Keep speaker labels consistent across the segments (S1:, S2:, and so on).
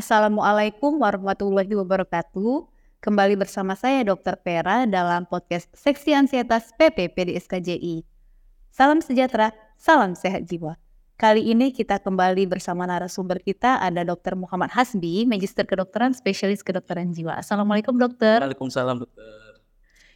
S1: Assalamualaikum warahmatullahi wabarakatuh. Kembali bersama saya Dr. Pera dalam podcast Seksi Ansietas PP PDSKJI. Salam sejahtera, salam sehat jiwa. Kali ini kita kembali bersama narasumber kita ada Dr. Muhammad Hasbi, Magister Kedokteran Spesialis Kedokteran Jiwa. Assalamualaikum dokter.
S2: Waalaikumsalam dokter.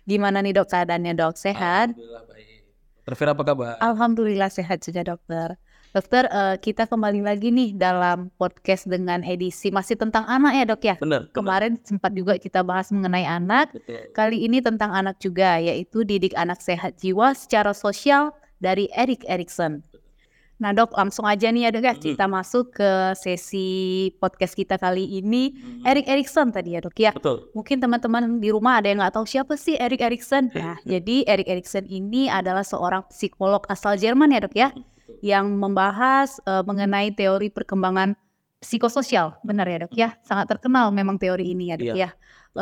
S1: Gimana nih dok keadaannya dok? Sehat?
S2: Alhamdulillah baik. Dokter Fira apa kabar?
S1: Alhamdulillah sehat juga dokter. Dokter, uh, kita kembali lagi nih dalam podcast dengan edisi masih tentang anak ya dok ya?
S2: Benar.
S1: Kemarin sempat juga kita bahas mengenai anak.
S2: Betul.
S1: Kali ini tentang anak juga, yaitu didik anak sehat jiwa secara sosial dari Erik Erikson. Nah dok, langsung aja nih ya dok ya,
S2: Mm.
S1: kita masuk ke sesi podcast kita kali ini.
S2: Hmm.
S1: Erik Erikson tadi ya dok ya.
S2: Betul.
S1: Mungkin teman-teman di rumah ada yang nggak tahu siapa sih Erik Erikson. Nah, jadi Erik Erikson ini adalah seorang psikolog asal Jerman ya dok ya, yang membahas eh, mengenai teori perkembangan psikososial. Benar ya dok ya? Sangat terkenal memang teori ini ya dok
S2: Iya.
S1: ya.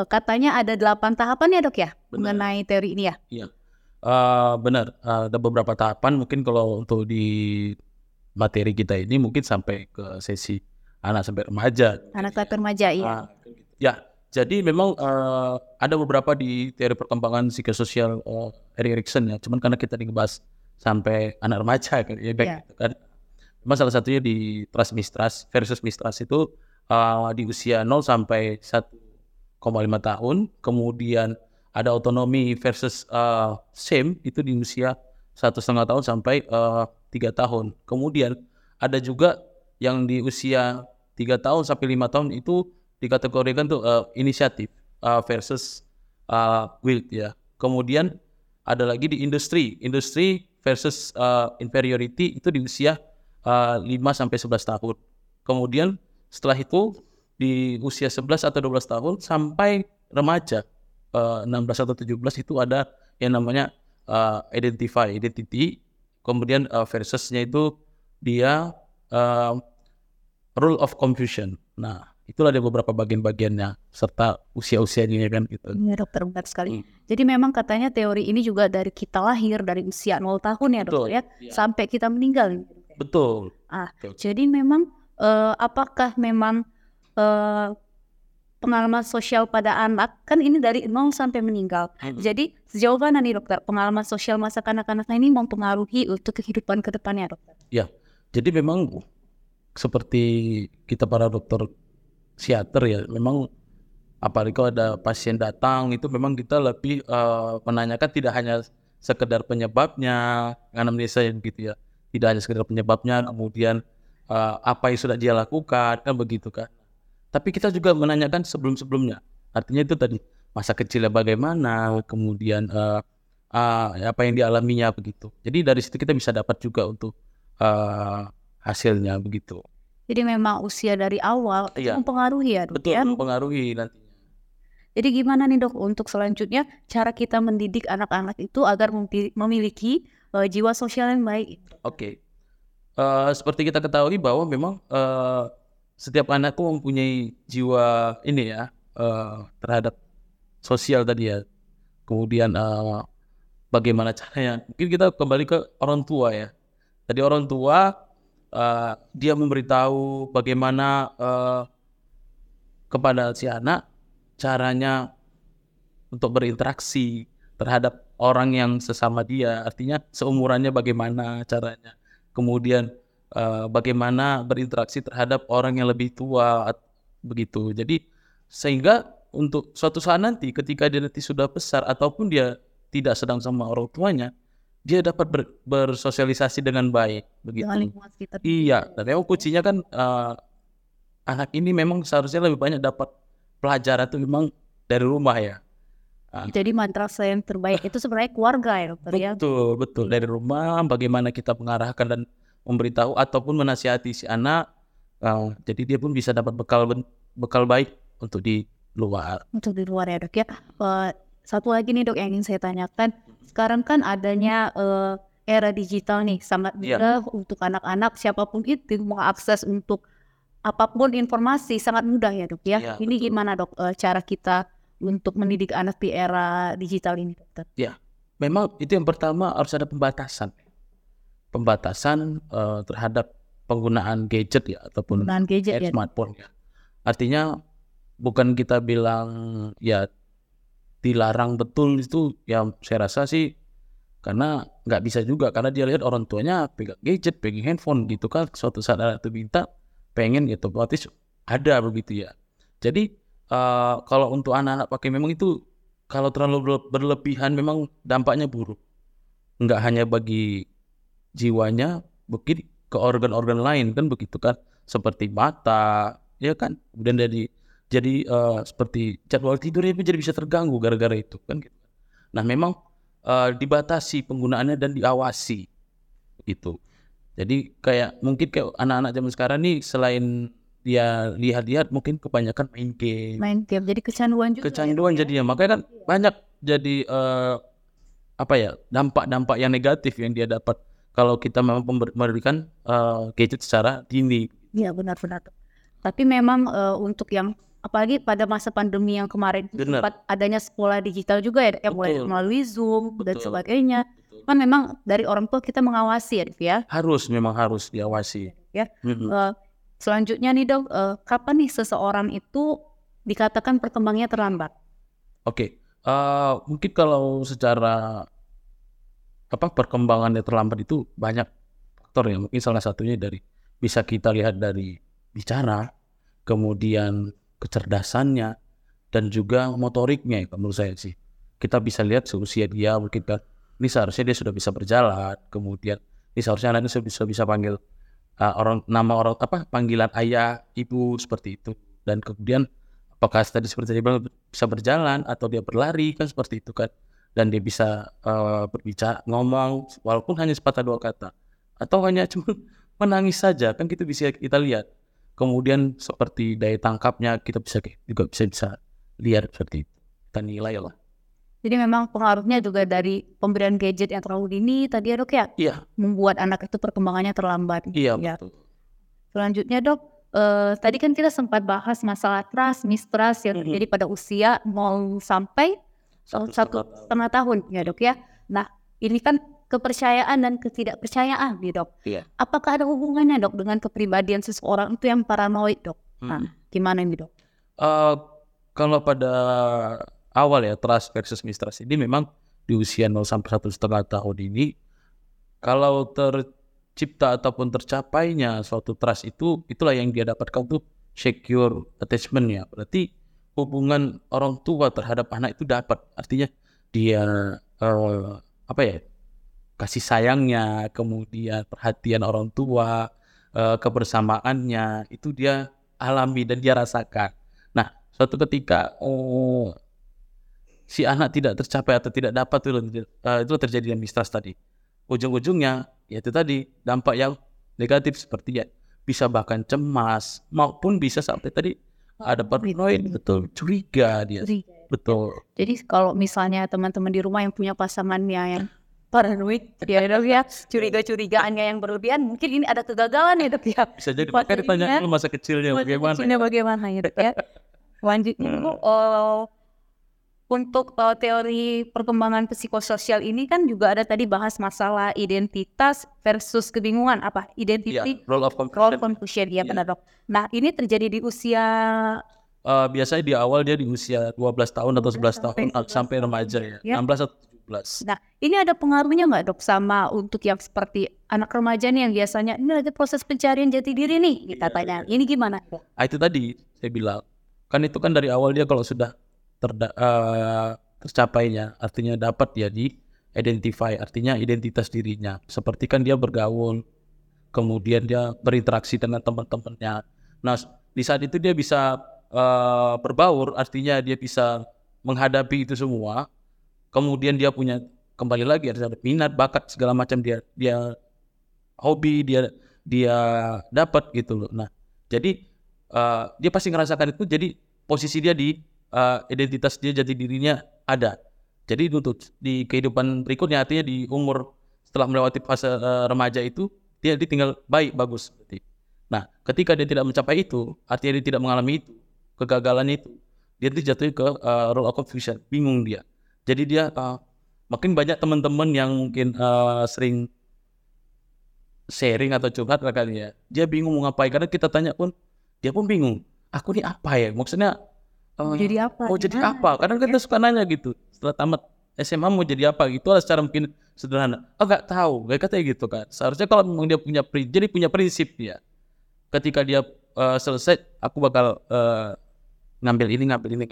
S1: Eh, katanya ada delapan tahapan ya dok ya
S2: Benar.
S1: mengenai teori ini ya.
S2: Eh, benar. Eh, ada beberapa tahapan mungkin kalau untuk di materi kita ini mungkin sampai ke sesi anak sampai remaja.
S1: Anak sampai remaja iya.
S2: Ah, ya. Jadi memang eh, ada beberapa di teori perkembangan psikososial Erik Erikson ya. Cuman karena kita dibahas sampai anak remaja kan, ya baik
S1: Iya.
S2: gitu kan. Cuma salah satunya di transmistras versus mistras itu eh, di usia 0 sampai 1,5 tahun. Kemudian ada otonomi versus eh, same itu di usia satu setengah tahun sampai eh, tiga tahun. Kemudian ada juga yang di usia tiga tahun sampai lima tahun itu dikategorikan tuh eh, inisiatif eh, versus eh, will ya. Kemudian ada lagi di industri, industri versus eh, inferiority itu di usia eh, 5 sampai 11 tahun. Kemudian setelah itu di usia 11 atau 12 tahun sampai remaja eh, 16 atau 17 itu ada yang namanya eh, identify identity. Kemudian eh, versusnya itu dia eh, rule of confusion. Nah, itulah ada beberapa bagian-bagiannya serta usia-usianya kan gitu.
S1: Iya dokter benar sekali.
S2: Hmm.
S1: Jadi memang katanya teori ini juga dari kita lahir dari usia 0 tahun ya dokter
S2: Betul.
S1: ya
S2: Iya.
S1: sampai kita meninggal.
S2: Betul.
S1: Ah,
S2: Betul.
S1: jadi memang eh, apakah memang eh, pengalaman sosial pada anak kan ini dari nol sampai meninggal.
S2: Hmm.
S1: Jadi sejauh mana nih dokter pengalaman sosial masa kanak-kanak ini mempengaruhi untuk kehidupan ke depannya dokter?
S2: Jadi memang seperti kita para dokter psikiater ya, memang apalagi kalau ada pasien datang itu memang kita lebih eh, menanyakan tidak hanya sekedar penyebabnya, anamnesa gitu ya, tidak hanya sekedar penyebabnya, kemudian eh, apa yang sudah dia lakukan kan begitu kan. Tapi kita juga menanyakan sebelum-sebelumnya, artinya itu tadi masa kecilnya bagaimana, kemudian eh, ah, apa yang dialaminya begitu. Jadi dari situ kita bisa dapat juga untuk eh, hasilnya begitu.
S1: Jadi memang usia dari awal itu
S2: Iya.
S1: mempengaruhi ya dok
S2: Betul
S1: ya.
S2: mempengaruhi nantinya.
S1: Jadi gimana nih dok untuk selanjutnya cara kita mendidik anak-anak itu agar memiliki eh, jiwa sosial yang baik?
S2: Oke. Eh, seperti kita ketahui bahwa memang eh, setiap anak tuh mempunyai jiwa ini ya eh, terhadap sosial tadi ya. Kemudian eh, bagaimana caranya? Mungkin kita kembali ke orang tua ya. Tadi orang tua eh, dia memberitahu bagaimana eh, kepada si anak caranya untuk berinteraksi terhadap orang yang sesama dia, artinya seumurannya bagaimana caranya. Kemudian eh, bagaimana berinteraksi terhadap orang yang lebih tua begitu. Jadi sehingga untuk suatu saat nanti ketika dia nanti sudah besar ataupun dia tidak sedang sama orang tuanya, dia dapat ber- bersosialisasi dengan baik begitu.
S1: Dengan lingkungan sekitar.
S2: Iya, dan memang kuncinya kan eh, anak ini memang seharusnya lebih banyak dapat pelajaran itu memang dari rumah ya.
S1: Jadi madrasah yang terbaik itu sebenarnya keluarga ya dokter ya.
S2: Betul, betul dari rumah bagaimana kita mengarahkan dan memberitahu ataupun menasihati si anak. eh, jadi dia pun bisa dapat bekal bekal baik untuk di luar.
S1: Untuk di luar ya dok ya. Eh, satu lagi nih dok yang ingin saya tanyakan. Sekarang kan adanya eh, era digital nih sangat mudah untuk anak-anak siapa pun itu mengakses untuk apa pun informasi sangat mudah ya dok ya.
S2: Iya,
S1: Ini
S2: betul.
S1: gimana dok eh, cara kita untuk mendidik anak di era digital ini dokter?
S2: Memang itu yang pertama harus ada pembatasan. Pembatasan eh, terhadap penggunaan gadget ya ataupun
S1: Penggunaan gadget ya.
S2: smartphone ya. artinya bukan kita bilang ya dilarang betul itu ya saya rasa sih karena nggak bisa juga karena dia lihat orang tuanya pegang gadget, pegang handphone gitu kan suatu saat anak itu minta pengen gitu otomatis ada begitu ya. Jadi uh, kalau untuk anak-anak pakai memang itu kalau terlalu berlebihan memang dampaknya buruk. Nggak hanya bagi jiwanya, mungkin ke organ-organ lain kan begitu kan seperti mata, ya kan. Kemudian jadi jadi uh, seperti jadwal tidurnya jadi bisa terganggu gara-gara itu kan gitu. Nah memang uh, dibatasi penggunaannya dan diawasi itu. Jadi kayak mungkin kayak anak-anak zaman sekarang nih selain dia lihat-lihat mungkin kebanyakan main game.
S1: Main game jadi kecanduan juga.
S2: Kecanduan ya, jadinya makanya kan banyak jadi uh, apa ya dampak-dampak yang negatif yang dia dapat kalau kita memang memberikan uh, gadget secara dini.
S1: Iya benar-benar. Tapi memang uh, untuk yang apalagi pada masa pandemi yang kemarin sempat adanya sekolah digital juga ya, yang mulai melalui Zoom Betul. dan sebagainya. Betul. Kan memang dari orang tua kita mengawasi ya, ya.
S2: Harus memang harus diawasi.
S1: Ya. Mm-hmm. Uh, selanjutnya nih dok, uh, kapan nih seseorang itu dikatakan perkembangannya terlambat?
S2: Oke, okay. uh, mungkin kalau secara apa perkembangannya terlambat itu banyak faktor ya. Mungkin salah satunya dari bisa kita lihat dari bicara, kemudian kecerdasannya dan juga motoriknya ya menurut saya sih. Kita bisa lihat seusia dia mungkin kan ini seharusnya dia sudah bisa berjalan kemudian ini seharusnya anaknya sudah bisa bisa panggil uh, orang nama orang apa panggilan ayah ibu seperti itu. Dan kemudian apakah tadi seperti bilang bisa berjalan atau dia berlari kan seperti itu kan. Dan dia bisa uh, berbicara ngomong walaupun hanya sepatah dua kata. Atau hanya cuma menangis saja kan kita bisa kita lihat kemudian seperti daya tangkapnya kita bisa juga bisa bisa lihat seperti itu. Kita nilai lah.
S1: Jadi memang pengaruhnya juga dari pemberian gadget yang terlalu dini tadi ya dok ya?
S2: Iya.
S1: Membuat anak itu perkembangannya terlambat.
S2: Iya ya. betul.
S1: Selanjutnya dok uh, tadi kan kita sempat bahas masalah trust mistrust yang terjadi mm -hmm. pada usia mau sampai satu, satu setengah tahun. Ya dok ya? Nah ini kan kepercayaan dan ketidakpercayaan nih dok.
S2: Iya.
S1: Apakah ada hubungannya dok dengan kepribadian seseorang itu yang paranoid dok? Hmm. Nah, gimana ini dok?
S2: Uh, kalau pada awal ya trust versus mistrust ini memang di usia 0 sampai satu setengah tahun ini kalau tercipta ataupun tercapainya suatu trust itu itulah yang dia dapatkan tuh secure attachment ya berarti hubungan orang tua terhadap anak itu dapat artinya dia uh, apa ya kasih sayangnya, kemudian perhatian orang tua, uh, kebersamaannya itu dia alami dan dia rasakan. Nah, suatu ketika oh, si anak tidak tercapai atau tidak dapat itu, uh, itu terjadi mistrust tadi. Ujung-ujungnya yaitu tadi dampak yang negatif seperti ya bisa bahkan cemas maupun bisa sampai tadi ada paranoid betul curiga dia curiga. betul
S1: jadi kalau misalnya teman-teman di rumah yang punya pasangannya yang paranoid ya dok ya curiga-curigaannya yang berlebihan mungkin ini ada kegagalan ya dok ya.
S2: Bisa jadi makanya ditanya dulu masa kecilnya masa bagaimana?
S1: kecilnya bagaimana ya dok ya. Lanjutnya hmm. uh, untuk uh, teori perkembangan psikososial ini kan juga ada tadi bahas masalah identitas versus kebingungan apa? Identity
S2: yeah, role of confusion,
S1: role confusion ya yeah. benar dok. Nah ini terjadi di usia
S2: uh, biasanya di awal dia di usia 12 tahun atau 11 tahun. sampai, sampai remaja ya, ya. 16 atau
S1: Nah, ini ada pengaruhnya nggak dok sama untuk yang seperti anak remaja nih yang biasanya ini lagi proses pencarian jati diri nih kita iya, tanya. Iya. Ini gimana?
S2: Ah, itu tadi saya bilang kan itu kan dari awal dia kalau sudah terda uh, tercapainya artinya dapat ya di identify artinya identitas dirinya seperti kan dia bergaul kemudian dia berinteraksi dengan teman-temannya nah di saat itu dia bisa uh, berbaur artinya dia bisa menghadapi itu semua kemudian dia punya kembali lagi ada minat bakat segala macam dia dia hobi dia dia dapat gitu loh. Nah jadi uh, dia pasti ngerasakan itu jadi posisi dia di uh, identitas dia jati dirinya ada. Jadi untuk di kehidupan berikutnya artinya di umur setelah melewati fase uh, remaja itu dia, dia tinggal baik bagus berarti. Nah ketika dia tidak mencapai itu artinya dia tidak mengalami itu kegagalan itu dia jatuh ke uh, role of confusion bingung dia jadi dia uh, makin banyak teman-teman yang mungkin uh, sering sharing atau curhat kali ya. Dia bingung mau ngapain karena kita tanya pun dia pun bingung. aku nih apa ya? Maksudnya eh,
S1: Jadi apa?
S2: mau jadi apa? Kadang kan kita suka nanya gitu. Setelah tamat SMA mau jadi apa gitu lah secara mungkin sederhana. Oh nggak tahu, kayak katanya gitu kan. Seharusnya kalau memang dia punya pri- jadi punya prinsip dia. Ketika dia eh, selesai, aku bakal eh, ngambil ini, ngambil ini.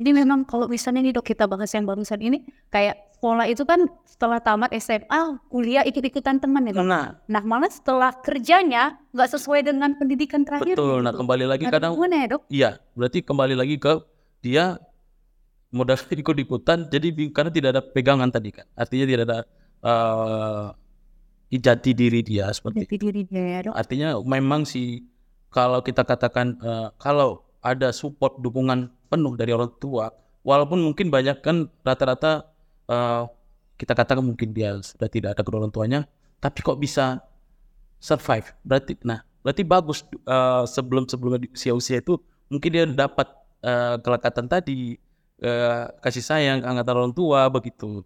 S1: Jadi memang kalau misalnya nih dok kita bahas yang barusan ini kayak sekolah itu kan setelah tamat SMA kuliah ikut-ikutan teman ya dok.
S2: Nah,
S1: Nah malah setelah kerjanya nggak sesuai dengan pendidikan terakhir.
S2: betul. Nah kembali lagi
S1: Ada
S2: kadang
S1: ya dok.
S2: Iya, berarti kembali lagi ke dia modal ikut-ikutan jadi karena tidak ada pegangan tadi kan. Artinya tidak ada eh jati diri dia seperti
S1: Jati diri dia ya dok.
S2: Artinya memang sih kalau kita katakan eh, kalau ada support dukungan penuh dari orang tua, walaupun mungkin banyak kan rata-rata eh, kita katakan mungkin dia sudah tidak ada kedua orang tuanya, tapi kok bisa survive? Berarti, nah berarti bagus eh, sebelum sebelum di usia-usia itu mungkin dia dapat eh, kelekatan tadi eh, kasih sayang angkatan orang tua begitu.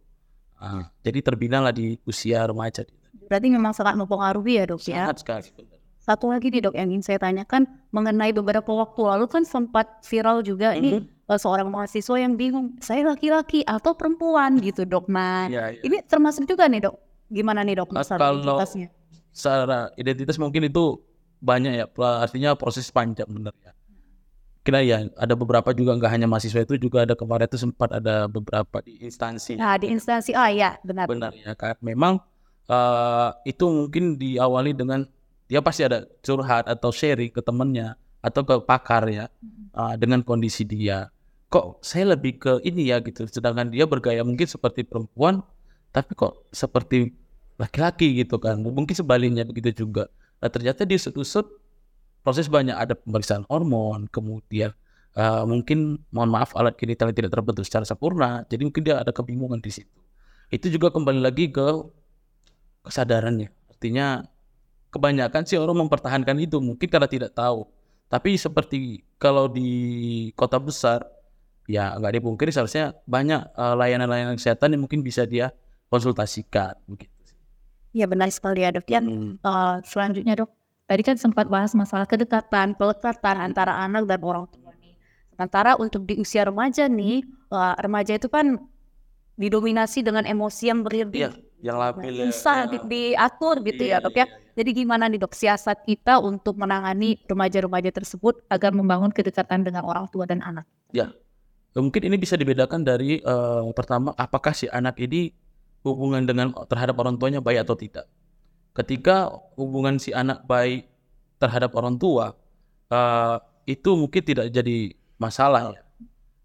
S2: Ah, jadi terbina lah di usia remaja.
S1: Berarti memang sangat mempengaruhi ya dok ya.
S2: Sangat sekali.
S1: Satu lagi nih dok yang ingin saya tanyakan mengenai beberapa waktu lalu kan sempat viral juga ini
S2: Mhm.
S1: eh, seorang mahasiswa yang bingung saya laki-laki atau perempuan gitu dok. Nah
S2: Iya, iya.
S1: ini termasuk juga nih dok. Gimana nih dok
S2: Nah, kalau-
S1: identitasnya?
S2: secara identitas mungkin itu banyak ya artinya proses panjang benar ya kira ya ada beberapa juga nggak hanya mahasiswa itu juga ada kemarin itu sempat ada beberapa di instansi
S1: Nah di instansi ah ya benar.
S2: benar ya memang eh, itu mungkin diawali dengan dia pasti ada curhat atau sharing ke temennya atau ke pakar ya eh, dengan kondisi dia. Kok saya lebih ke ini ya gitu sedangkan dia bergaya mungkin seperti perempuan tapi kok seperti laki-laki gitu kan mungkin sebaliknya begitu juga. Nah ternyata di usut proses banyak ada pemeriksaan hormon kemudian eh, mungkin mohon maaf alat genital tidak terbentuk secara sempurna jadi mungkin dia ada kebingungan di situ. Itu juga kembali lagi ke kesadarannya. Artinya kebanyakan sih orang mempertahankan itu mungkin karena tidak tahu tapi seperti kalau di kota besar ya nggak dipungkiri seharusnya banyak eh, layanan-layanan kesehatan yang mungkin bisa dia konsultasikan begitu
S1: Iya benar sekali ya dok. Ya
S2: Hmm.
S1: eh, selanjutnya dok, tadi kan sempat bahas masalah kedekatan, pelekatan antara anak dan orang tua nih. Sementara untuk di usia remaja nih, eh, remaja itu kan didominasi dengan emosi yang berlebih.
S2: Iya, yang labil ya.
S1: Susah di- diatur gitu ya
S2: Iya,
S1: dok ya.
S2: iya, iya.
S1: Jadi gimana nih dok siasat kita untuk menangani remaja-remaja tersebut agar membangun kedekatan dengan orang tua dan anak?
S2: Ya, mungkin ini bisa dibedakan dari eh, pertama apakah si anak ini hubungan dengan terhadap orang tuanya baik atau tidak. Ketika hubungan si anak baik terhadap orang tua eh, itu mungkin tidak jadi masalah ya.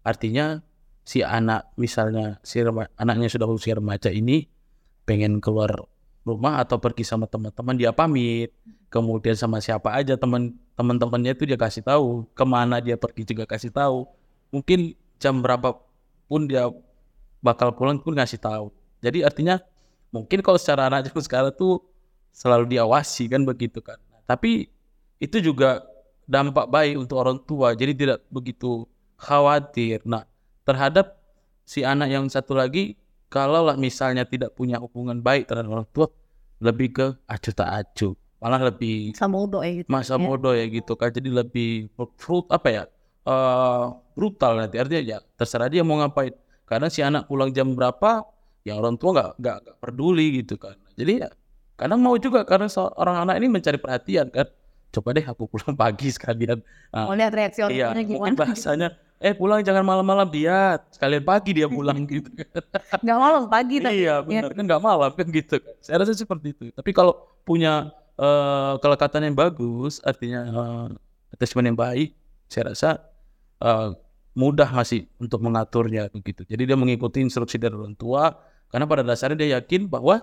S2: Artinya si anak misalnya si rema- anaknya sudah usia remaja ini pengen keluar rumah atau pergi sama teman-teman dia pamit. Kemudian sama siapa aja teman teman-temannya itu dia kasih tahu. Ke mana dia pergi juga kasih tahu. Mungkin jam berapa pun dia bakal pulang pun ngasih tahu. Jadi artinya mungkin kalau secara anak zaman sekarang tuh selalu diawasi kan begitu kan. Tapi itu juga dampak baik untuk orang tua. Jadi tidak begitu khawatir. Nah terhadap si anak yang satu lagi kalau misalnya tidak punya hubungan baik terhadap orang tua lebih ke acuh tak acuh malah lebih
S1: Sama udo ya gitu.
S2: masa
S1: ya.
S2: bodoh ya gitu kan jadi lebih fruit apa ya eh brutal nanti artinya ya terserah dia mau ngapain karena si anak pulang jam berapa yang orang tua nggak nggak peduli gitu kan jadi ya kadang mau juga karena seorang anak ini mencari perhatian kan coba deh aku pulang pagi sekalian Nah,
S1: Mau lihat reaksi orang
S2: iya
S1: gimana?
S2: bahasanya eh pulang jangan malam-malam dia sekalian pagi dia pulang gitu
S1: Gak malam pagi tadi.
S2: iya benar. Kan nggak malam kan gitu. Kan saya rasa seperti itu. Tapi kalau punya eh, kelekatan yang bagus artinya eh, attachment yang baik saya rasa eh, mudah masih untuk mengaturnya begitu. Jadi dia mengikuti instruksi dari orang tua karena pada dasarnya dia yakin bahwa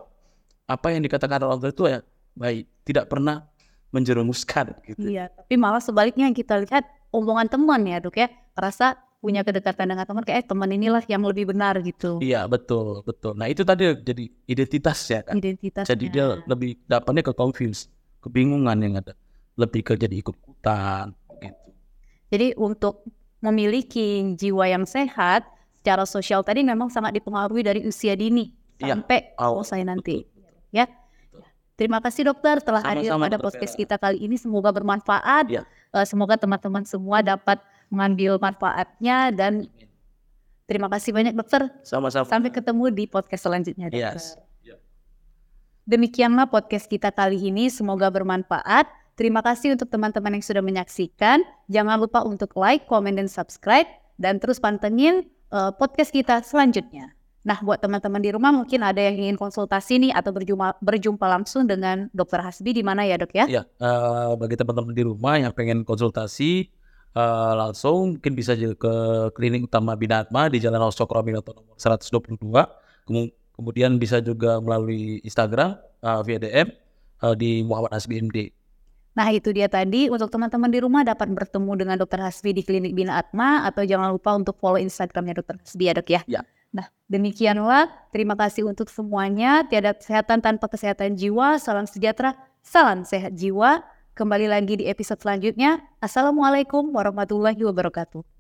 S2: apa yang dikatakan orang tua itu ya baik tidak pernah menjerumuskan gitu.
S1: Iya, tapi malah sebaliknya yang kita lihat omongan teman ya dok ya, merasa punya kedekatan dengan teman kayak eh, teman inilah yang lebih benar gitu
S2: iya betul betul nah itu tadi jadi identitasnya kan
S1: identitasnya.
S2: jadi dia lebih dapatnya ke confuse kebingungan yang ada lebih ke jadi ikut ikutan gitu
S1: Jadi untuk memiliki jiwa yang sehat secara sosial tadi memang sangat dipengaruhi dari usia dini
S2: Iya,
S1: sampai
S2: awal.
S1: selesai nanti. Ya. Terima kasih dokter telah hadir
S2: Sama-sama,
S1: pada
S2: Dokter
S1: podcast kita kali ini. Semoga bermanfaat. Uh, semoga teman-teman semua dapat mengambil manfaatnya dan terima kasih banyak dokter.
S2: Sama-sama.
S1: Sampai ketemu di podcast selanjutnya dokter.
S2: Yes.
S1: Demikianlah podcast kita kali ini. Semoga bermanfaat. Terima kasih untuk teman-teman yang sudah menyaksikan. Jangan lupa untuk like, comment, dan subscribe. Dan terus pantengin uh, podcast kita selanjutnya. Nah, buat teman-teman di rumah mungkin ada yang ingin konsultasi nih atau berjumpa, berjumpa langsung dengan Dokter Hasbi di mana ya dok ya?
S2: Ya, uh, bagi teman-teman di rumah yang pengen konsultasi uh, langsung mungkin bisa ke klinik utama Binatma di Jalan Aus Cokroaminoto nomor 122. Kemudian bisa juga melalui Instagram uh, via DM uh, di Muhammad Hasbi MD.
S1: Nah itu dia tadi untuk teman-teman di rumah dapat bertemu dengan Dokter Hasbi di klinik Bina Atma atau jangan lupa untuk follow Instagramnya Dokter Hasbi ya dok ya.
S2: Ya.
S1: Nah, demikianlah. Terima kasih untuk semuanya. Tiada kesehatan tanpa kesehatan jiwa. Salam sejahtera, salam sehat jiwa. Kembali lagi di episode selanjutnya. Assalamualaikum warahmatullahi wabarakatuh.